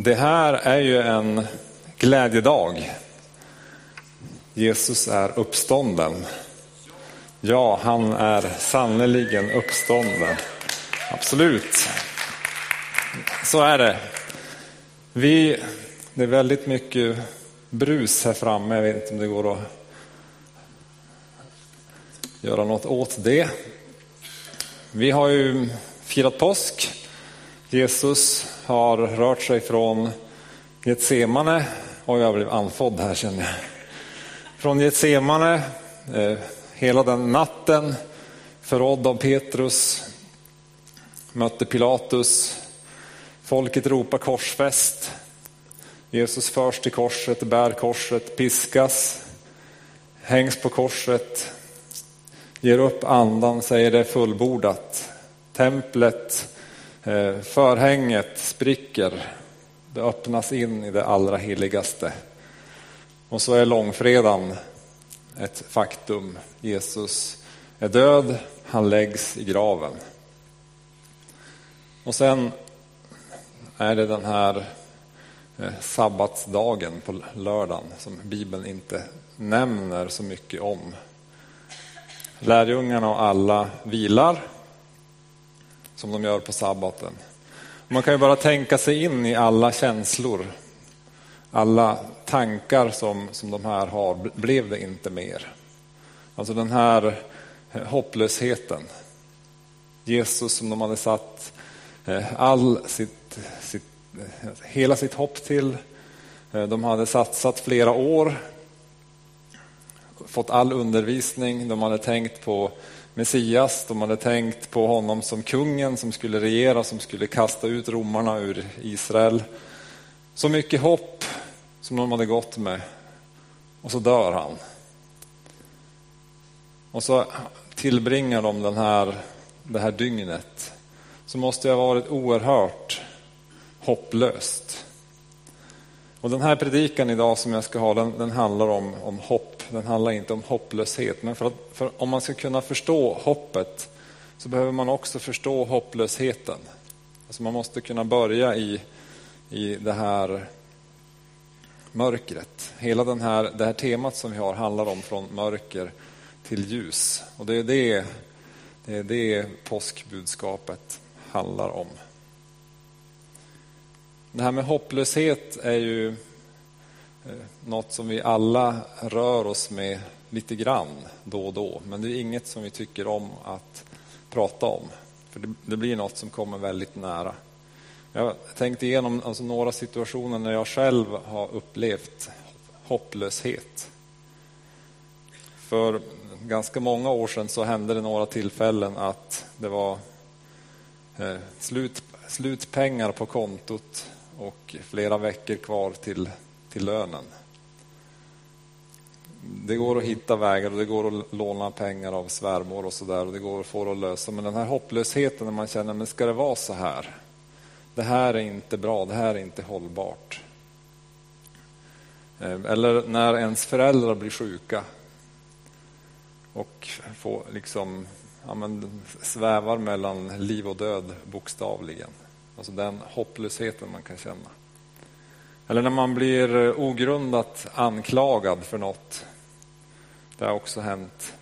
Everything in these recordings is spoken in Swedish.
Det här är ju en glädjedag. Jesus är uppstånden. Ja, han är sannerligen uppstånden. Absolut. Så är det. Vi, det är väldigt mycket brus här framme. Jag vet inte om det går att göra något åt det. Vi har ju firat påsk. Jesus har rört sig från Getsemane, och jag blev andfådd här känner jag. Från Getsemane, eh, hela den natten, förrådd av Petrus, mötte Pilatus, folket ropar korsfäst. Jesus förs till korset, bär korset, piskas, hängs på korset, ger upp andan, säger det är fullbordat. Templet Eh, förhänget spricker, det öppnas in i det allra heligaste. Och så är långfredagen ett faktum. Jesus är död, han läggs i graven. Och sen är det den här eh, sabbatsdagen på lördagen som Bibeln inte nämner så mycket om. Lärjungarna och alla vilar som de gör på sabbaten. Man kan ju bara tänka sig in i alla känslor, alla tankar som, som de här har. Blev det inte mer? Alltså den här hopplösheten. Jesus som de hade satt eh, all sitt, sitt, eh, hela sitt hopp till. Eh, de hade satsat flera år, fått all undervisning, de hade tänkt på Messias. De hade tänkt på honom som kungen som skulle regera, som skulle kasta ut romarna ur Israel. Så mycket hopp som de hade gått med. Och så dör han. Och så tillbringar de den här, det här dygnet. Så måste det ha varit oerhört hopplöst. Och den här predikan idag som jag ska ha, den, den handlar om, om hopp den handlar inte om hopplöshet. Men för, att, för om man ska kunna förstå hoppet så behöver man också förstå hopplösheten. Alltså man måste kunna börja i, i det här mörkret. Hela den här, det här temat som vi har handlar om från mörker till ljus. Och det är det, det, är det påskbudskapet handlar om. Det här med hopplöshet är ju Eh, något som vi alla rör oss med lite grann då och då. Men det är inget som vi tycker om att prata om. För det, det blir något som kommer väldigt nära. Jag tänkte igenom alltså några situationer när jag själv har upplevt hopplöshet. För ganska många år sedan så hände det några tillfällen att det var eh, slut, slutpengar på kontot och flera veckor kvar till till lönen. Det går att hitta vägar och det går att låna pengar av svärmor och sådär och det går att få det att lösa. Men den här hopplösheten när man känner, men ska det vara så här? Det här är inte bra, det här är inte hållbart. Eh, eller när ens föräldrar blir sjuka och får liksom, ja, men, svävar mellan liv och död bokstavligen. Alltså den hopplösheten man kan känna. Eller när man blir eh, ogrundat anklagad för något. Det har också hänt.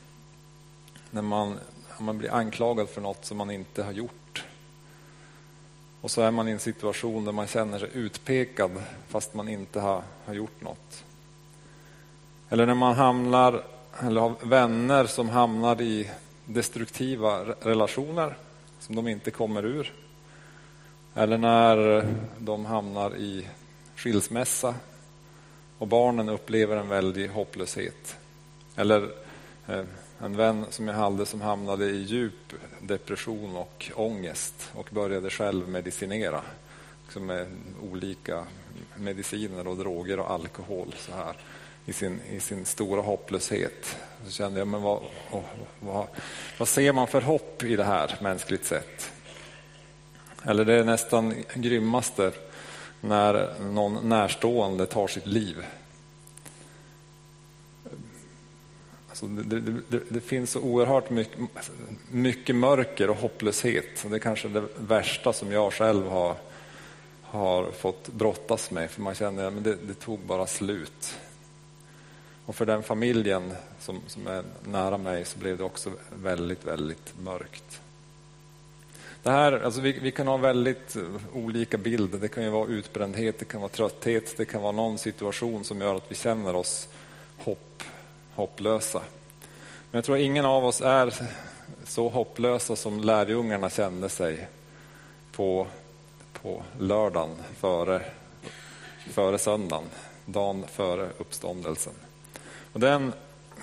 När man, man blir anklagad för något som man inte har gjort. Och så är man i en situation där man känner sig utpekad fast man inte har, har gjort något. Eller när man hamnar, eller har vänner som hamnar i destruktiva relationer som de inte kommer ur. Eller när de hamnar i skilsmässa och barnen upplever en väldig hopplöshet. Eller eh, en vän som jag hade som hamnade i djup depression och ångest och började själv medicinera liksom med olika mediciner och droger och alkohol så här i sin, i sin stora hopplöshet. Så kände jag, men vad, vad, vad ser man för hopp i det här mänskligt sett? Eller det nästan grymmaste när någon närstående tar sitt liv. Alltså det, det, det, det, finns så oerhört mycket, mycket mörker och hopplöshet. Det är kanske det värsta som jag själv har, har fått brottas med för man känner att det, det tog bara slut. Och för den familjen som, som är nära mig så blev det också väldigt, väldigt mörkt. Det här, alltså vi, vi, kan ha väldigt eh, olika bilder. Det kan ju vara utbrändhet, det kan vara trötthet, det kan vara någon situation som gör att vi känner oss hopp, hopplösa. Men jag tror ingen av oss är så hopplösa som lärjungarna kände sig på, på lördagen före, före söndagen, dagen före uppståndelsen. Och den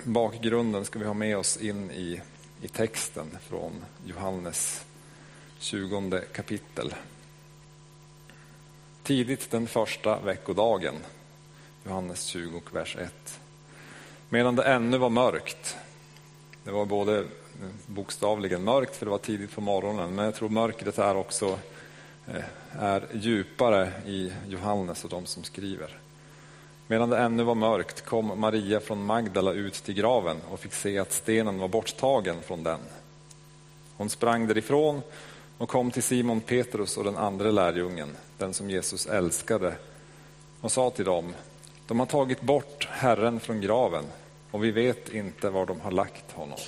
bakgrunden ska vi ha med oss in i, i texten från Johannes 20 kapitel. Tidigt den första veckodagen, Johannes 20, vers 1. Medan det ännu var mörkt, det var både bokstavligen mörkt för det var tidigt på morgonen, men jag tror mörkret är också eh, är djupare i Johannes och de som skriver. Medan det ännu var mörkt kom Maria från Magdala ut till graven och fick se att stenen var borttagen från den. Hon sprang därifrån och kom till Simon Petrus och den andra lärjungen, den som Jesus älskade, och sa till dem, de har tagit bort Herren från graven och vi vet inte var de har lagt honom.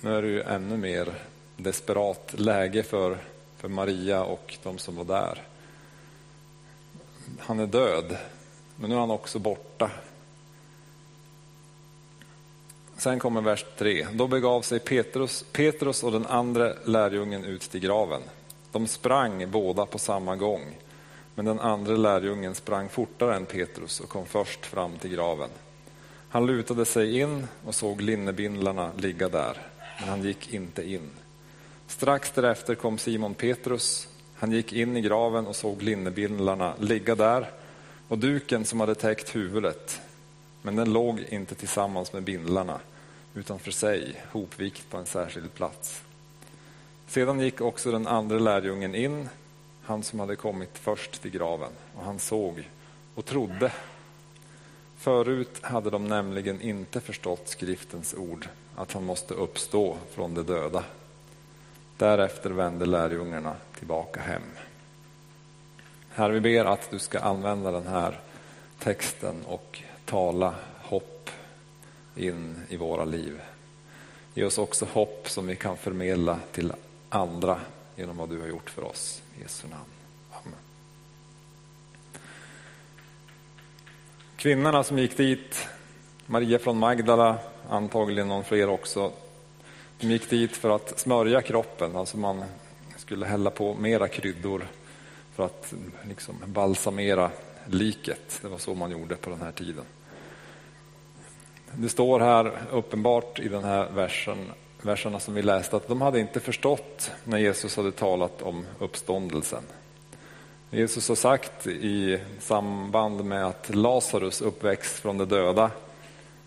Nu är det ju ännu mer desperat läge för, för Maria och de som var där. Han är död, men nu är han också borta. Sen kommer vers 3. Då begav sig Petrus, Petrus och den andra lärjungen ut till graven. De sprang båda på samma gång, men den andra lärjungen sprang fortare än Petrus och kom först fram till graven. Han lutade sig in och såg linnebindlarna ligga där, men han gick inte in. Strax därefter kom Simon Petrus. Han gick in i graven och såg linnebindlarna ligga där och duken som hade täckt huvudet men den låg inte tillsammans med bindlarna utan för sig, hopvikt på en särskild plats. Sedan gick också den andra lärjungen in, han som hade kommit först till graven, och han såg och trodde. Förut hade de nämligen inte förstått skriftens ord, att han måste uppstå från de döda. Därefter vände lärjungarna tillbaka hem. Herre, vi ber att du ska använda den här texten och tala hopp in i våra liv. Ge oss också hopp som vi kan förmedla till andra genom vad du har gjort för oss. I Jesu namn. Amen. Kvinnorna som gick dit, Maria från Magdala, antagligen någon fler också, de gick dit för att smörja kroppen, alltså man skulle hälla på mera kryddor för att liksom balsamera liket. Det var så man gjorde på den här tiden. Det står här uppenbart i den här versen, verserna som vi läste att de hade inte förstått när Jesus hade talat om uppståndelsen. Jesus har sagt i samband med att Lazarus uppväxt från de döda,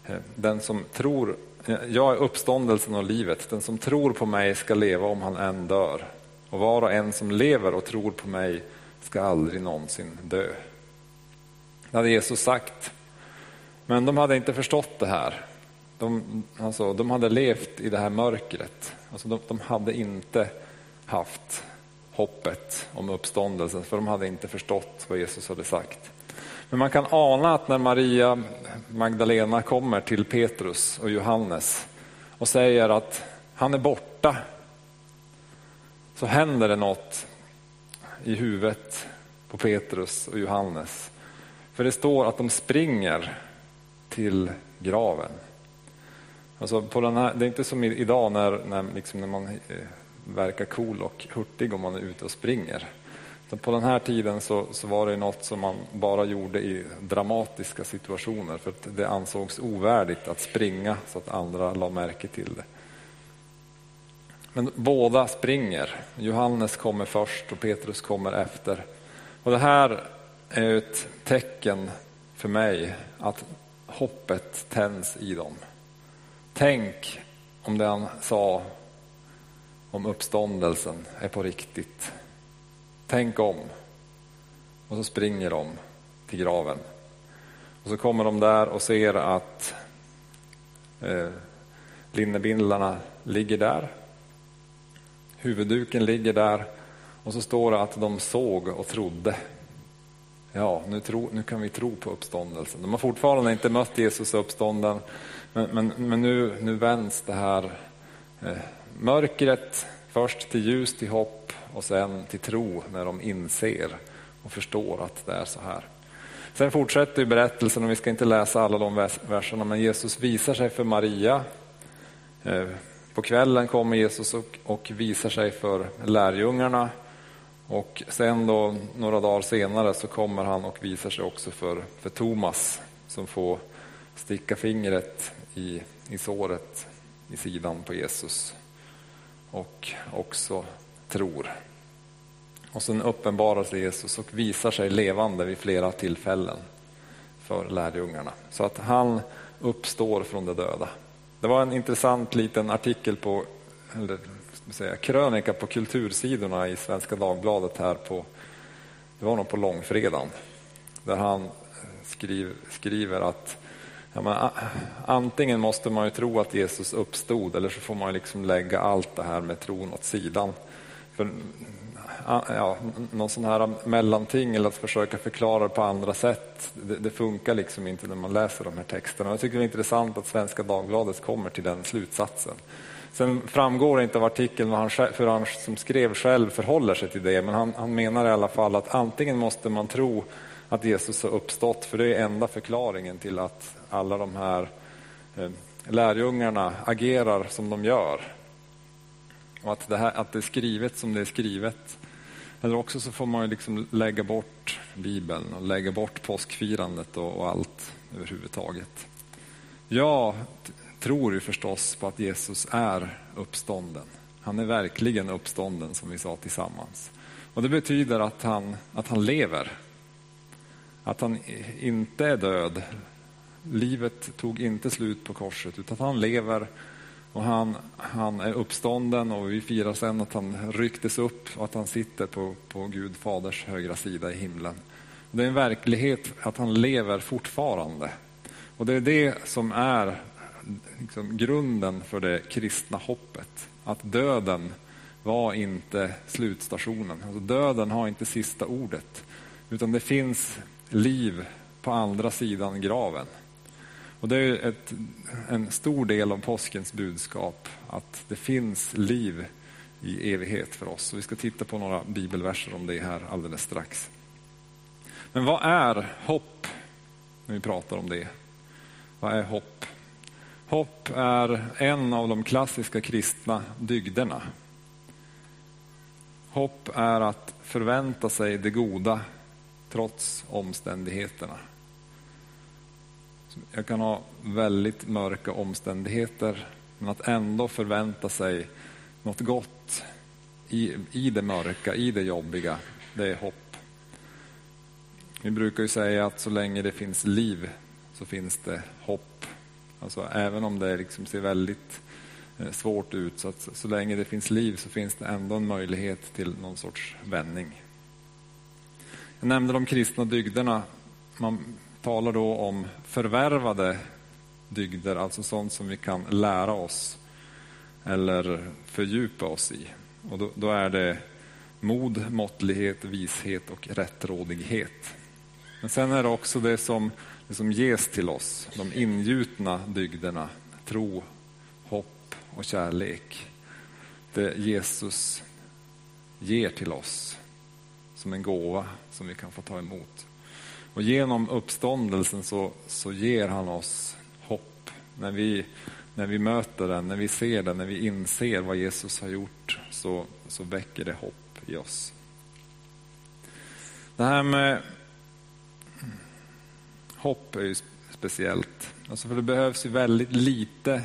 eh, den som tror, eh, jag är uppståndelsen och livet, den som tror på mig ska leva om han än dör. Och var och en som lever och tror på mig ska aldrig någonsin dö. Det hade Jesus sagt men de hade inte förstått det här. De, alltså, de hade levt i det här mörkret. Alltså, de, de hade inte haft hoppet om uppståndelsen, för de hade inte förstått vad Jesus hade sagt. Men man kan ana att när Maria Magdalena kommer till Petrus och Johannes och säger att han är borta, så händer det något i huvudet på Petrus och Johannes. För det står att de springer till graven. Alltså på den här, det är inte som idag när, när, liksom när man eh, verkar cool och hurtig om man är ute och springer. Så på den här tiden så, så, var det något som man bara gjorde i dramatiska situationer för att det ansågs ovärdigt att springa så att andra la märke till det. Men båda springer. Johannes kommer först och Petrus kommer efter. Och Det här är ett tecken för mig att hoppet tänds i dem. Tänk om det han sa om uppståndelsen är på riktigt. Tänk om. Och så springer de till graven. Och så kommer de där och ser att eh, linnebindlarna ligger där. Huvudduken ligger där Och så står det att de såg och trodde. Ja, nu, tro, nu kan vi tro på uppståndelsen. De har fortfarande inte mött Jesus uppstånden, men, men, men nu, nu vänds det här eh, mörkret först till ljus, till hopp och sen till tro när de inser och förstår att det är så här. Sen fortsätter berättelsen och vi ska inte läsa alla de verserna, men Jesus visar sig för Maria. Eh, på kvällen kommer Jesus och visar sig för lärjungarna och sen då några dagar senare så kommer han och visar sig också för, för Thomas som får sticka fingret i, i såret i sidan på Jesus och också tror. Och sen uppenbarar sig Jesus och visar sig levande vid flera tillfällen för lärjungarna. Så att han uppstår från de döda. Det var en intressant liten artikel på, eller säga, krönika på kultursidorna i Svenska Dagbladet här på, det var nog på långfredagen, där han skriver, skriver att ja, men, antingen måste man ju tro att Jesus uppstod eller så får man liksom lägga allt det här med tron åt sidan. För ja, någon sån här mellanting eller att försöka förklara det på andra sätt. Det, det, funkar liksom inte när man läser de här texterna. Jag tycker det är intressant att Svenska Dagbladet kommer till den slutsatsen. Sen framgår det inte av artikeln vad han, hur han som skrev själv förhåller sig till det, men han, han menar i alla fall att antingen måste man tro att Jesus har uppstått, för det är enda förklaringen till att alla de här eh, lärjungarna agerar som de gör. Och att det, här, att det är skrivet som det är skrivet. Eller också så får man ju liksom lägga bort Bibeln och lägga bort påskfirandet och, och allt överhuvudtaget. Jag tror ju förstås på att Jesus är uppstånden. Han är verkligen uppstånden som vi sa tillsammans. Och Det betyder att han, att han lever. Att han inte är död. Livet tog inte slut på korset utan att han lever och han, han är uppstånden och vi firar sen att han rycktes upp och att han sitter på, på Gud faders högra sida i himlen. Det är en verklighet att han lever fortfarande. Och det är det som är liksom grunden för det kristna hoppet. Att döden var inte slutstationen. Alltså döden har inte sista ordet. Utan det finns liv på andra sidan graven. Och Det är ett, en stor del av påskens budskap, att det finns liv i evighet för oss. Och vi ska titta på några bibelverser om det här alldeles strax. Men vad är hopp? När vi pratar om det. Vad är hopp? Hopp är en av de klassiska kristna dygderna. Hopp är att förvänta sig det goda trots omständigheterna. Jag kan ha väldigt mörka omständigheter men att ändå förvänta sig något gott i, i det mörka, i det jobbiga, det är hopp. Vi brukar ju säga att så länge det finns liv så finns det hopp. Alltså även om det liksom ser väldigt eh, svårt ut, så att så länge det finns liv så finns det ändå en möjlighet till någon sorts vändning. Jag nämnde de kristna dygderna. Man talar då om förvärvade dygder, alltså sånt som vi kan lära oss eller fördjupa oss i. Och då, då är det mod, måttlighet, vishet och rättrådighet. Men sen är det också det som, det som ges till oss, de ingjutna dygderna, tro, hopp och kärlek. Det Jesus ger till oss som en gåva som vi kan få ta emot. Och genom uppståndelsen så, så ger han oss hopp. När vi, när vi möter den, när vi ser den, när vi inser vad Jesus har gjort så, så väcker det hopp i oss. Det här med hopp är ju speciellt. Alltså för det behövs ju väldigt lite,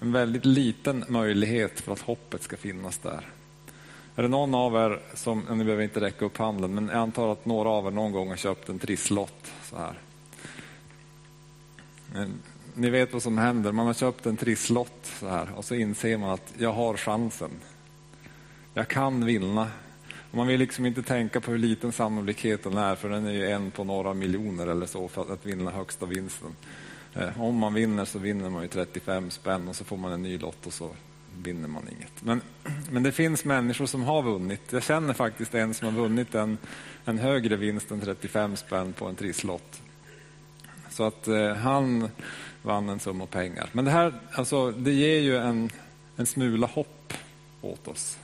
en väldigt liten möjlighet för att hoppet ska finnas där. Är det någon av er som, ni behöver inte räcka upp handen, men jag antar att några av er någon gång har köpt en trisslott så här. Ni vet vad som händer, man har köpt en trisslott så här och så inser man att jag har chansen. Jag kan vinna. Man vill liksom inte tänka på hur liten sannolikheten är, för den är ju en på några miljoner eller så för att vinna högsta vinsten. Eh, om man vinner så vinner man ju 35 spänn och så får man en ny lott och så vinner man inget. Men, men det finns människor som har vunnit. Jag känner faktiskt en som har vunnit en, en högre vinst än 35 spänn på en trisslott. Så att eh, han vann en summa pengar. Men det här alltså, det ger ju en, en smula hopp åt oss.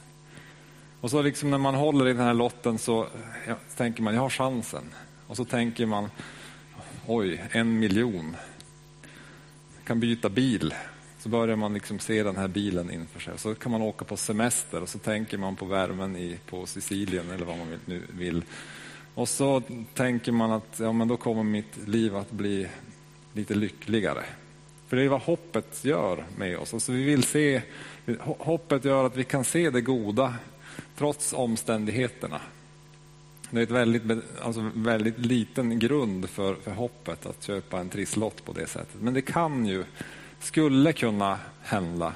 Och så liksom när man håller i den här lotten så ja, tänker man, jag har chansen. Och så tänker man, oj, en miljon. Jag kan byta bil. Så börjar man liksom se den här bilen inför sig. Så kan man åka på semester och så tänker man på värmen i, på Sicilien eller vad man nu vill. Och så tänker man att ja, men då kommer mitt liv att bli lite lyckligare. För det är vad hoppet gör med oss. Alltså vi vill se, hoppet gör att vi kan se det goda trots omständigheterna. Det är ett väldigt, alltså väldigt liten grund för, för hoppet att köpa en trisslott på det sättet. Men det kan ju, skulle kunna hända.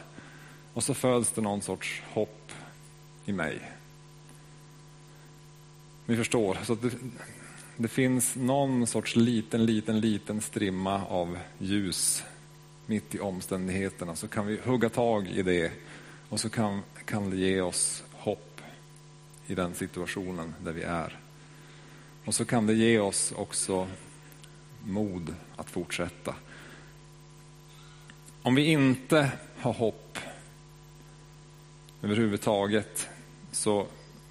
Och så föds det någon sorts hopp i mig. Ni förstår. Så det, det finns någon sorts liten, liten, liten strimma av ljus mitt i omständigheterna. Så kan vi hugga tag i det och så kan, kan det ge oss i den situationen där vi är. Och så kan det ge oss också mod att fortsätta. Om vi inte har hopp överhuvudtaget så,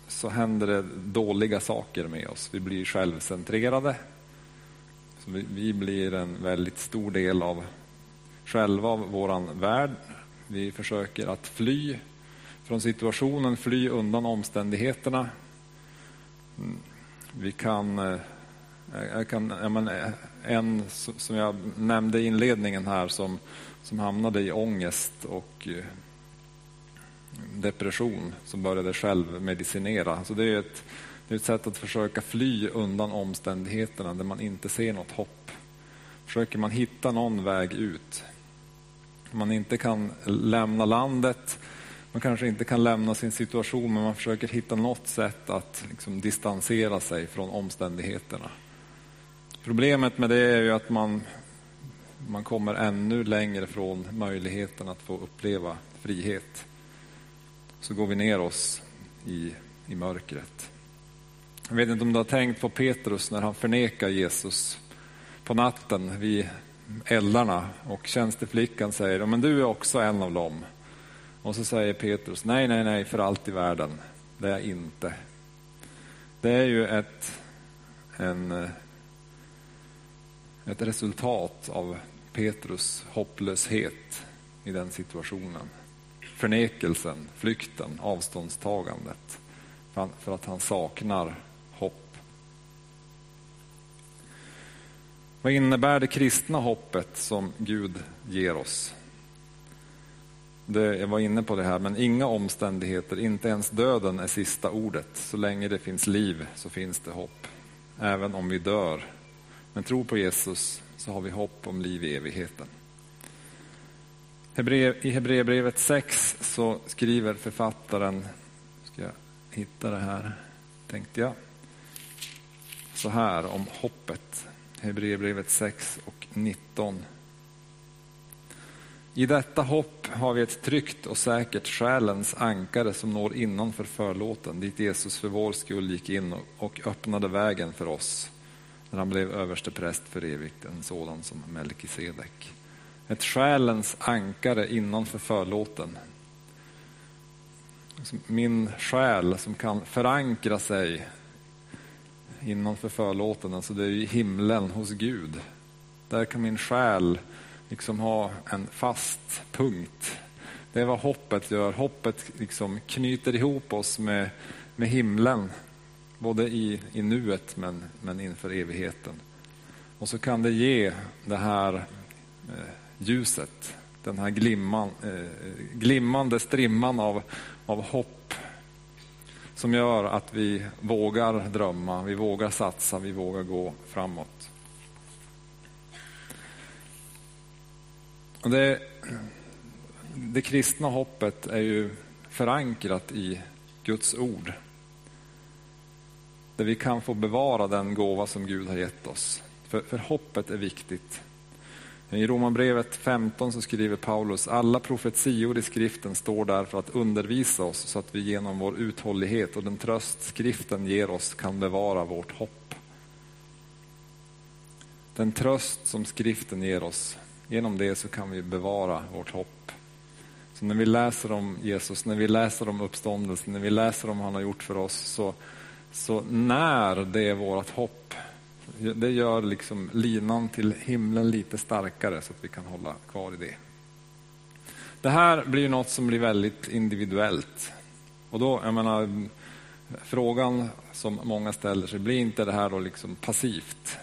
så händer det dåliga saker med oss. Vi blir självcentrerade. Så vi, vi blir en väldigt stor del av själva, av vår värld. Vi försöker att fly från situationen, fly undan omständigheterna. Mm. Vi kan, eh, jag kan jag men, eh, en som jag nämnde i inledningen här som, som hamnade i ångest och eh, depression som började självmedicinera. Alltså det är ett, det är ett sätt att försöka fly undan omständigheterna där man inte ser något hopp. Försöker man hitta någon väg ut. Man inte kan lämna landet, man kanske inte kan lämna sin situation men man försöker hitta något sätt att liksom distansera sig från omständigheterna. Problemet med det är ju att man, man kommer ännu längre från möjligheten att få uppleva frihet. Så går vi ner oss i, i mörkret. Jag vet inte om du har tänkt på Petrus när han förnekar Jesus på natten vid eldarna och tjänsteflickan säger men du är också en av dem. Och så säger Petrus, nej, nej, nej, för allt i världen. Det är jag inte. Det är ju ett, en, eh, ett resultat av Petrus hopplöshet i den situationen. Förnekelsen, flykten, avståndstagandet. För att han saknar hopp. Vad innebär det kristna hoppet som Gud ger oss? Det, jag var inne på det här, men inga omständigheter, inte ens döden är sista ordet. Så länge det finns liv så finns det hopp, även om vi dör. Men tro på Jesus så har vi hopp om liv i evigheten. I Hebreerbrevet 6 så skriver författaren, ska jag hitta det här, tänkte jag, så här om hoppet. Hebreerbrevet 6 och 19. I detta hopp har vi ett tryggt och säkert själens ankare som når innanför förlåten, dit Jesus för vår skull gick in och öppnade vägen för oss när han blev överste präst för evigt, en sådan som Melkisedek. Ett själens ankare innanför förlåten. Min själ som kan förankra sig innanför förlåten, alltså det är i himlen hos Gud. Där kan min själ liksom ha en fast punkt. Det är vad hoppet gör. Hoppet liksom knyter ihop oss med, med himlen, både i, i nuet men, men inför evigheten. Och så kan det ge det här eh, ljuset, den här glimman, eh, glimmande strimman av, av hopp som gör att vi vågar drömma, vi vågar satsa, vi vågar gå framåt. Det, det kristna hoppet är ju förankrat i Guds ord. Där vi kan få bevara den gåva som Gud har gett oss. För, för hoppet är viktigt. I Romarbrevet 15 så skriver Paulus, alla profetior i skriften står där för att undervisa oss så att vi genom vår uthållighet och den tröst skriften ger oss kan bevara vårt hopp. Den tröst som skriften ger oss, genom det så kan vi bevara vårt hopp. Så när vi läser om Jesus, när vi läser om uppståndelsen, när vi läser om vad han har gjort för oss, så, så när det är vårt hopp, det gör liksom linan till himlen lite starkare så att vi kan hålla kvar i det. Det här blir något som blir väldigt individuellt. Och då, jag menar, frågan som många ställer sig, blir inte det här då liksom passivt?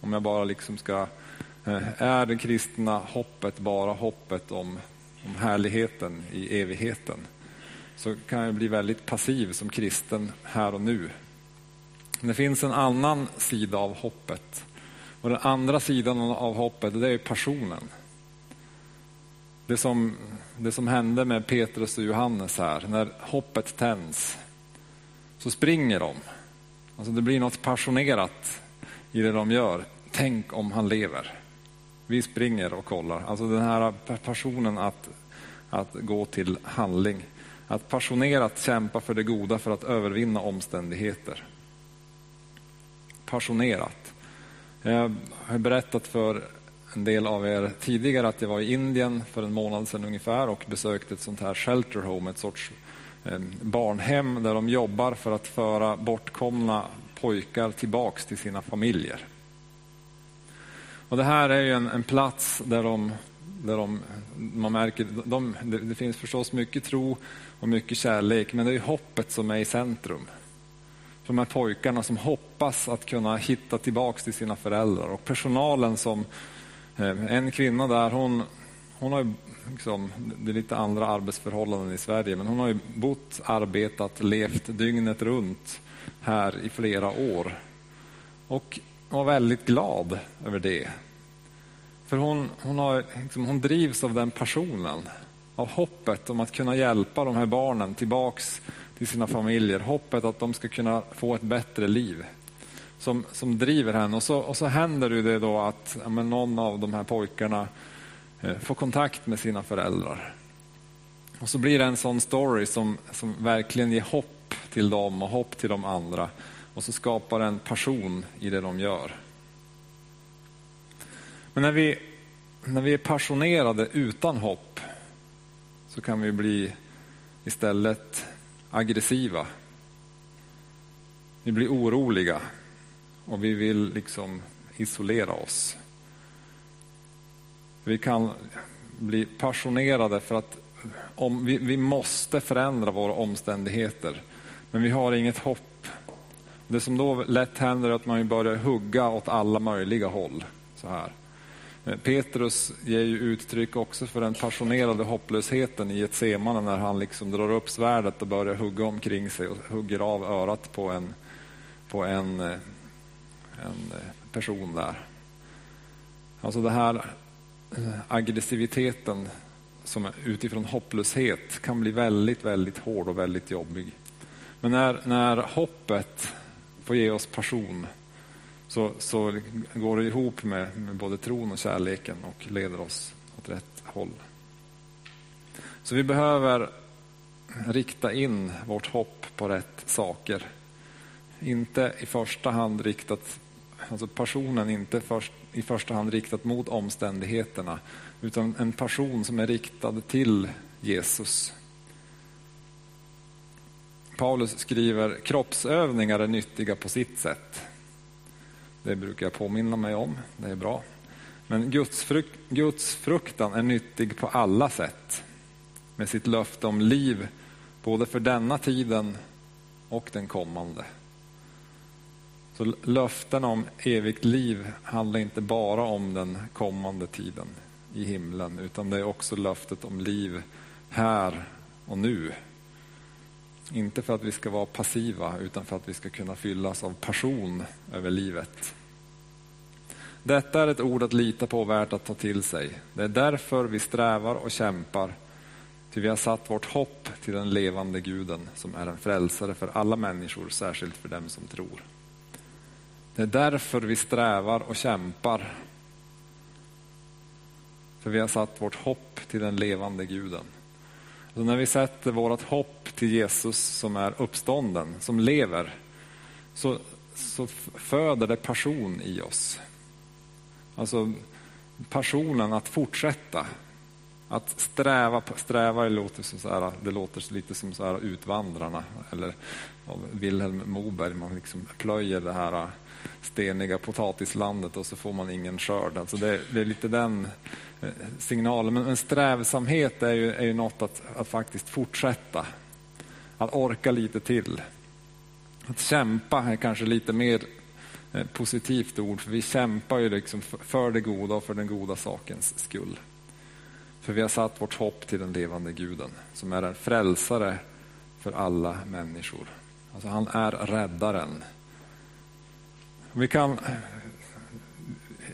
Om jag bara liksom ska, Eh, är det kristna hoppet bara hoppet om, om härligheten i evigheten? Så kan jag bli väldigt passiv som kristen här och nu. Men det finns en annan sida av hoppet. Och den andra sidan av hoppet, det är passionen. Det som, det som hände med Petrus och Johannes här, när hoppet tänds, så springer de. Alltså det blir något passionerat i det de gör. Tänk om han lever. Vi springer och kollar. Alltså den här passionen att, att gå till handling. Att passionerat kämpa för det goda för att övervinna omständigheter. Passionerat. Jag har berättat för en del av er tidigare att jag var i Indien för en månad sedan ungefär och besökte ett sånt här shelter home, ett sorts ehm, barnhem där de jobbar för att föra bortkomna pojkar tillbaks till sina familjer. Och det här är ju en, en plats där de, där de, man märker, de, det, det finns förstås mycket tro och mycket kärlek, men det är hoppet som är i centrum. För de här pojkarna som hoppas att kunna hitta tillbaks till sina föräldrar och personalen som, eh, en kvinna där, hon, hon har ju liksom, det är lite andra arbetsförhållanden i Sverige, men hon har ju bott, arbetat, levt dygnet runt här i flera år. Och var väldigt glad över det. För hon, hon, har, liksom, hon drivs av den passionen, av hoppet om att kunna hjälpa de här barnen tillbaks till sina familjer. Hoppet att de ska kunna få ett bättre liv som, som driver henne. Och så, och så händer det då att ja, någon av de här pojkarna eh, får kontakt med sina föräldrar. Och så blir det en sån story som, som verkligen ger hopp till dem och hopp till de andra och så skapar en passion i det de gör. Men när vi, när vi är passionerade utan hopp så kan vi bli istället aggressiva. Vi blir oroliga och vi vill liksom isolera oss. Vi kan bli passionerade för att om vi, vi måste förändra våra omständigheter men vi har inget hopp det som då lätt händer är att man börjar hugga åt alla möjliga håll. Så här. Eh, Petrus ger ju uttryck också för den passionerade hopplösheten i ett semane när han liksom drar upp svärdet och börjar hugga omkring sig och hugger av örat på en, på en, eh, en eh, person där. Alltså det här aggressiviteten som utifrån hopplöshet kan bli väldigt, väldigt hård och väldigt jobbig. Men när, när hoppet får ge oss passion så, så går det ihop med, med både tron och kärleken och leder oss åt rätt håll. Så vi behöver rikta in vårt hopp på rätt saker. Inte i första hand riktat, alltså passionen inte först, i första hand riktat mot omständigheterna utan en passion som är riktad till Jesus Paulus skriver kroppsövningar är nyttiga på sitt sätt. Det brukar jag påminna mig om, det är bra. Men Guds, fruk Guds fruktan är nyttig på alla sätt. Med sitt löfte om liv både för denna tiden och den kommande. Så löften om evigt liv handlar inte bara om den kommande tiden i himlen utan det är också löftet om liv här och nu inte för att vi ska vara passiva utan för att vi ska kunna fyllas av passion över livet. Detta är ett ord att lita på och värt att ta till sig. Det är därför vi strävar och kämpar. Ty vi har satt vårt hopp till den levande guden som är en frälsare för alla människor, särskilt för dem som tror. Det är därför vi strävar och kämpar. för vi har satt vårt hopp till den levande guden. Så när vi sätter vårt hopp till Jesus som är uppstånden, som lever, så, så föder det passion i oss. Alltså passionen att fortsätta. Att sträva, sträva det låter, så här, det låter lite som så här Utvandrarna eller av Vilhelm Moberg. Man liksom plöjer det här äh, steniga potatislandet och så får man ingen skörd. Alltså det, det är lite den äh, signalen. Men men strävsamhet är ju, är ju något att, att faktiskt fortsätta. Att orka lite till. Att kämpa är kanske lite mer äh, positivt ord, för vi kämpar ju liksom för det goda och för den goda sakens skull. För vi har satt vårt hopp till den levande guden, som är en frälsare för alla människor. Alltså han är räddaren. Vi kan,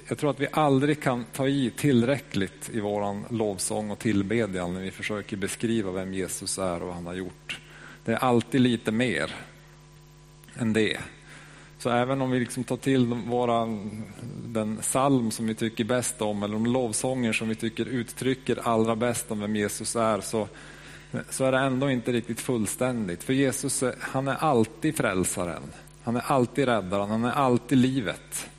jag tror att vi aldrig kan ta i tillräckligt i vår lovsång och tillbedjan när vi försöker beskriva vem Jesus är och vad han har gjort. Det är alltid lite mer än det. Så även om vi liksom tar till våran, den psalm som vi tycker bäst om eller de lovsånger som vi tycker uttrycker allra bäst om vem Jesus är så, så är det ändå inte riktigt fullständigt. För Jesus han är alltid frälsaren. Han är alltid räddaren, han är alltid livet.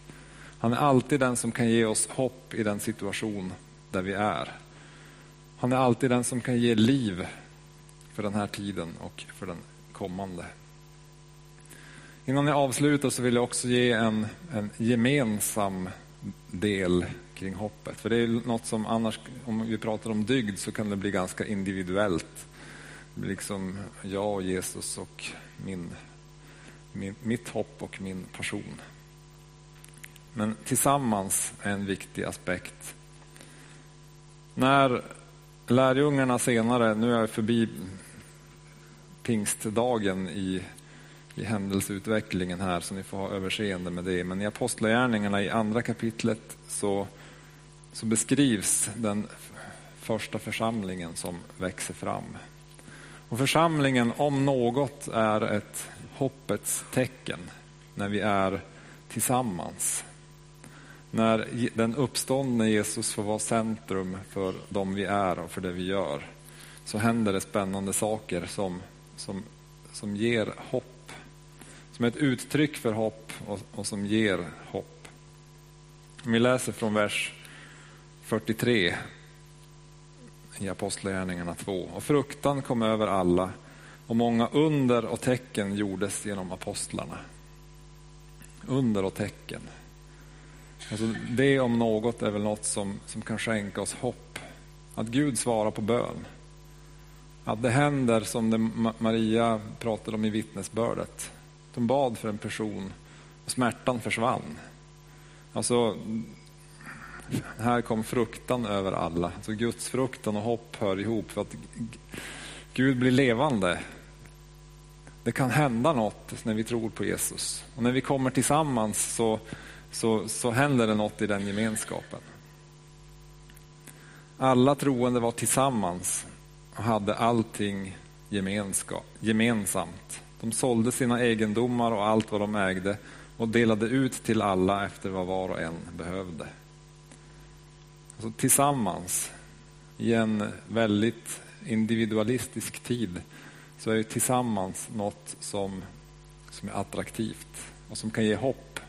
Han är alltid den som kan ge oss hopp i den situation där vi är. Han är alltid den som kan ge liv för den här tiden och för den kommande. Innan jag avslutar så vill jag också ge en, en gemensam del kring hoppet. För det är något som annars, om vi pratar om dygd, så kan det bli ganska individuellt. Det blir liksom jag och Jesus och min min, mitt hopp och min passion. Men tillsammans är en viktig aspekt. När lärjungarna senare, nu är jag förbi pingstdagen i, i händelseutvecklingen här så ni får ha överseende med det. Men i Apostlagärningarna i andra kapitlet så, så beskrivs den första församlingen som växer fram. Och församlingen om något är ett hoppets tecken när vi är tillsammans. När den uppståndne Jesus får vara centrum för de vi är och för det vi gör så händer det spännande saker som, som, som ger hopp. Som är ett uttryck för hopp och, och som ger hopp. Om vi läser från vers 43 i Apostlagärningarna 2. Och fruktan kom över alla och många under och tecken gjordes genom apostlarna. Under och tecken. Alltså det om något är väl något som, som kan skänka oss hopp. Att Gud svarar på bön. Att det händer som det Maria pratade om i vittnesbördet. De bad för en person och smärtan försvann. Alltså, här kom fruktan över alla. Alltså Guds fruktan och hopp hör ihop. För att Gud blir levande det kan hända något när vi tror på Jesus. Och när vi kommer tillsammans så, så, så händer det något i den gemenskapen. Alla troende var tillsammans och hade allting gemensamt. De sålde sina egendomar och allt vad de ägde och delade ut till alla efter vad var och en behövde. Alltså tillsammans i en väldigt individualistisk tid så är ju tillsammans något som, som är attraktivt och som kan ge hopp.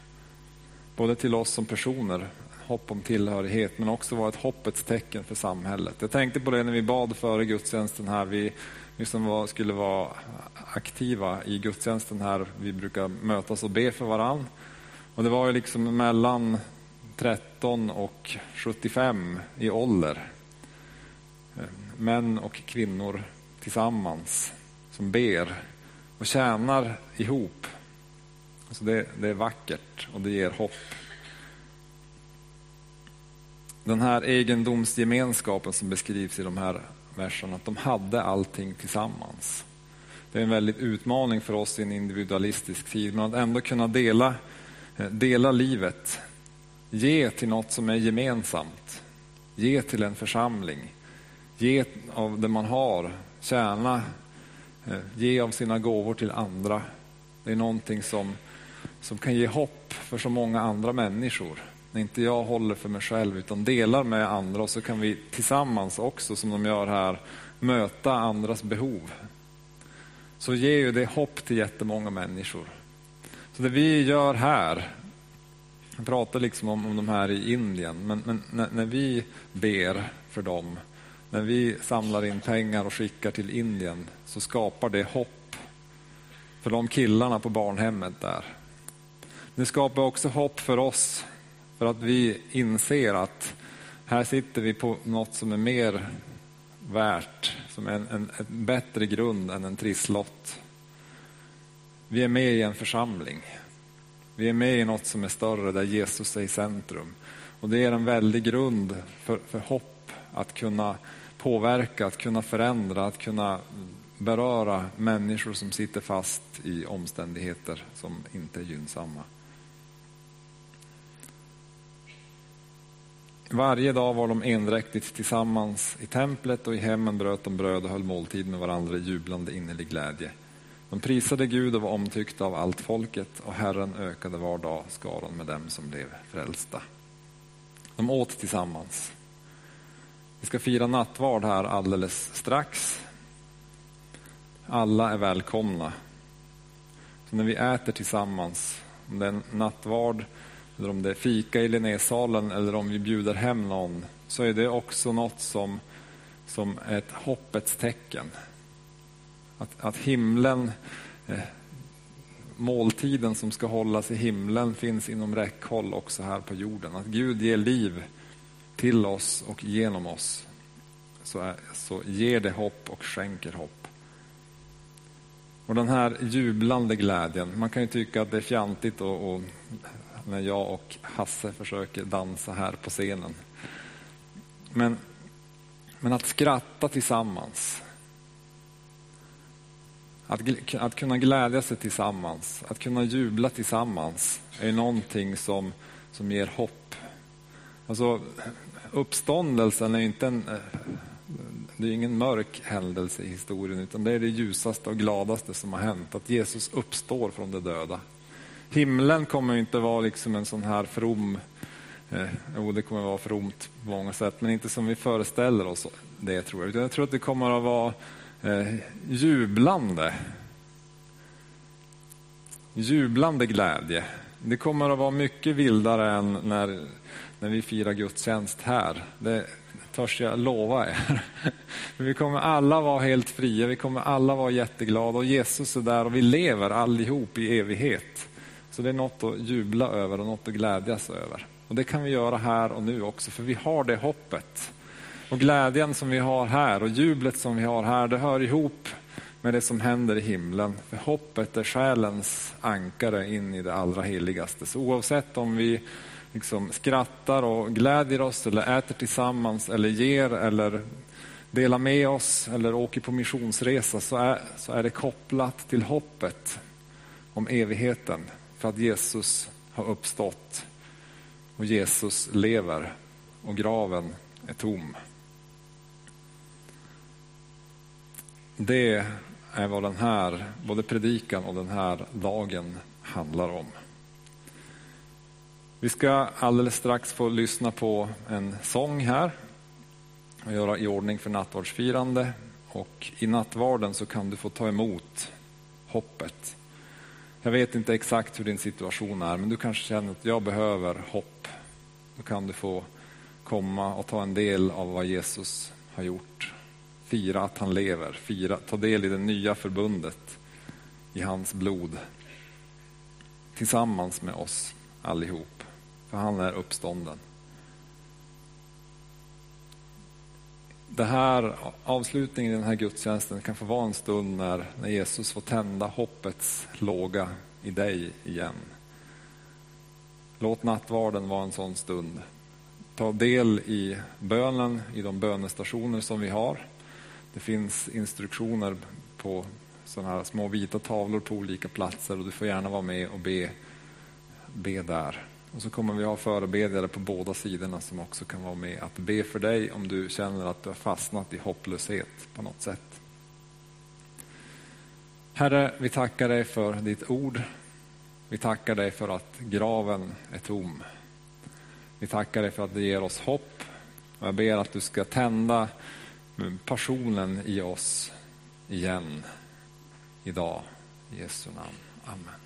Både till oss som personer, hopp om tillhörighet, men också vara ett hoppets tecken för samhället. Jag tänkte på det när vi bad före gudstjänsten här. Vi, ni som var, skulle vara aktiva i gudstjänsten här, vi brukar mötas och be för varann. Och det var ju liksom mellan 13 och 75 i ålder. Män och kvinnor tillsammans som ber och tjänar ihop. Alltså det, det är vackert och det ger hopp. Den här egendomsgemenskapen som beskrivs i de här versen att de hade allting tillsammans. Det är en väldigt utmaning för oss i en individualistisk tid, men att ändå kunna dela, eh, dela livet. Ge till något som är gemensamt. Ge till en församling. Ge av det man har. Tjäna eh, ge av sina gåvor till andra. Det är någonting som, som kan ge hopp för så många andra människor. När inte jag håller för mig själv utan delar med andra och så kan vi tillsammans också, som de gör här, möta andras behov. Så ger ju det hopp till jättemånga människor. Så det vi gör här, jag pratar liksom om, om de här i Indien, men, men när, när vi ber för dem, när vi samlar in pengar och skickar till Indien så skapar det hopp för de killarna på barnhemmet där. Det skapar också hopp för oss för att vi inser att här sitter vi på något som är mer värt, som är en, en, en bättre grund än en trisslott. Vi är med i en församling. Vi är med i något som är större där Jesus är i centrum. Och Det är en väldig grund för, för hopp att kunna påverka, att kunna förändra, att kunna beröra människor som sitter fast i omständigheter som inte är gynnsamma. Varje dag var de endräktigt tillsammans i templet och i hemmen bröt de bröd och höll måltid med varandra i jublande innerlig glädje. De prisade Gud och var omtyckta av allt folket och Herren ökade var dag skaran med dem som blev frälsta. De åt tillsammans. Vi ska fira nattvard här alldeles strax. Alla är välkomna. Så när vi äter tillsammans, om det är en nattvard eller om det är fika i Linnésalen eller om vi bjuder hem någon, så är det också något som, som är ett hoppets tecken. Att, att himlen, eh, måltiden som ska hållas i himlen finns inom räckhåll också här på jorden. Att Gud ger liv till oss och genom oss så, är, så ger det hopp och skänker hopp. Och den här jublande glädjen, man kan ju tycka att det är fjantigt och, och när jag och Hasse försöker dansa här på scenen. Men, men att skratta tillsammans, att, att kunna glädja sig tillsammans, att kunna jubla tillsammans är någonting som, som ger hopp. Alltså, uppståndelsen är inte en, det är ingen mörk händelse i historien utan det är det ljusaste och gladaste som har hänt. Att Jesus uppstår från de döda. Himlen kommer inte vara liksom en sån här from, eh, jo det kommer vara fromt på många sätt, men inte som vi föreställer oss det tror jag. Utan jag tror att det kommer att vara eh, jublande. Jublande glädje. Det kommer att vara mycket vildare än när, när vi firar gudstjänst här. Det törs jag lova er. vi kommer alla vara helt fria, vi kommer alla vara jätteglada och Jesus är där och vi lever allihop i evighet. Så det är något att jubla över och något att glädjas över. Och Det kan vi göra här och nu också, för vi har det hoppet. Och glädjen som vi har här och jublet som vi har här, det hör ihop med det som händer i himlen. För hoppet är själens ankare in i det allra heligaste. Så oavsett om vi liksom skrattar och glädjer oss eller äter tillsammans eller ger eller delar med oss eller åker på missionsresa så är, så är det kopplat till hoppet om evigheten för att Jesus har uppstått och Jesus lever och graven är tom. Det är vad den här, både predikan och den här dagen handlar om. Vi ska alldeles strax få lyssna på en sång här och göra i ordning för nattvardsfirande. Och I nattvarden så kan du få ta emot hoppet jag vet inte exakt hur din situation är, men du kanske känner att jag behöver hopp. Då kan du få komma och ta en del av vad Jesus har gjort. Fira att han lever, fira, ta del i det nya förbundet i hans blod. Tillsammans med oss allihop, för han är uppstånden. Det här, avslutningen i den här gudstjänsten kan få vara en stund när, när Jesus får tända hoppets låga i dig igen. Låt nattvarden vara en sån stund. Ta del i bönen i de bönestationer som vi har. Det finns instruktioner på sådana här små vita tavlor på olika platser och du får gärna vara med och be, be där. Och så kommer vi ha förebedjare på båda sidorna som också kan vara med att be för dig om du känner att du har fastnat i hopplöshet på något sätt. Herre, vi tackar dig för ditt ord. Vi tackar dig för att graven är tom. Vi tackar dig för att det ger oss hopp. Och jag ber att du ska tända passionen i oss igen idag. I Jesu namn. Amen.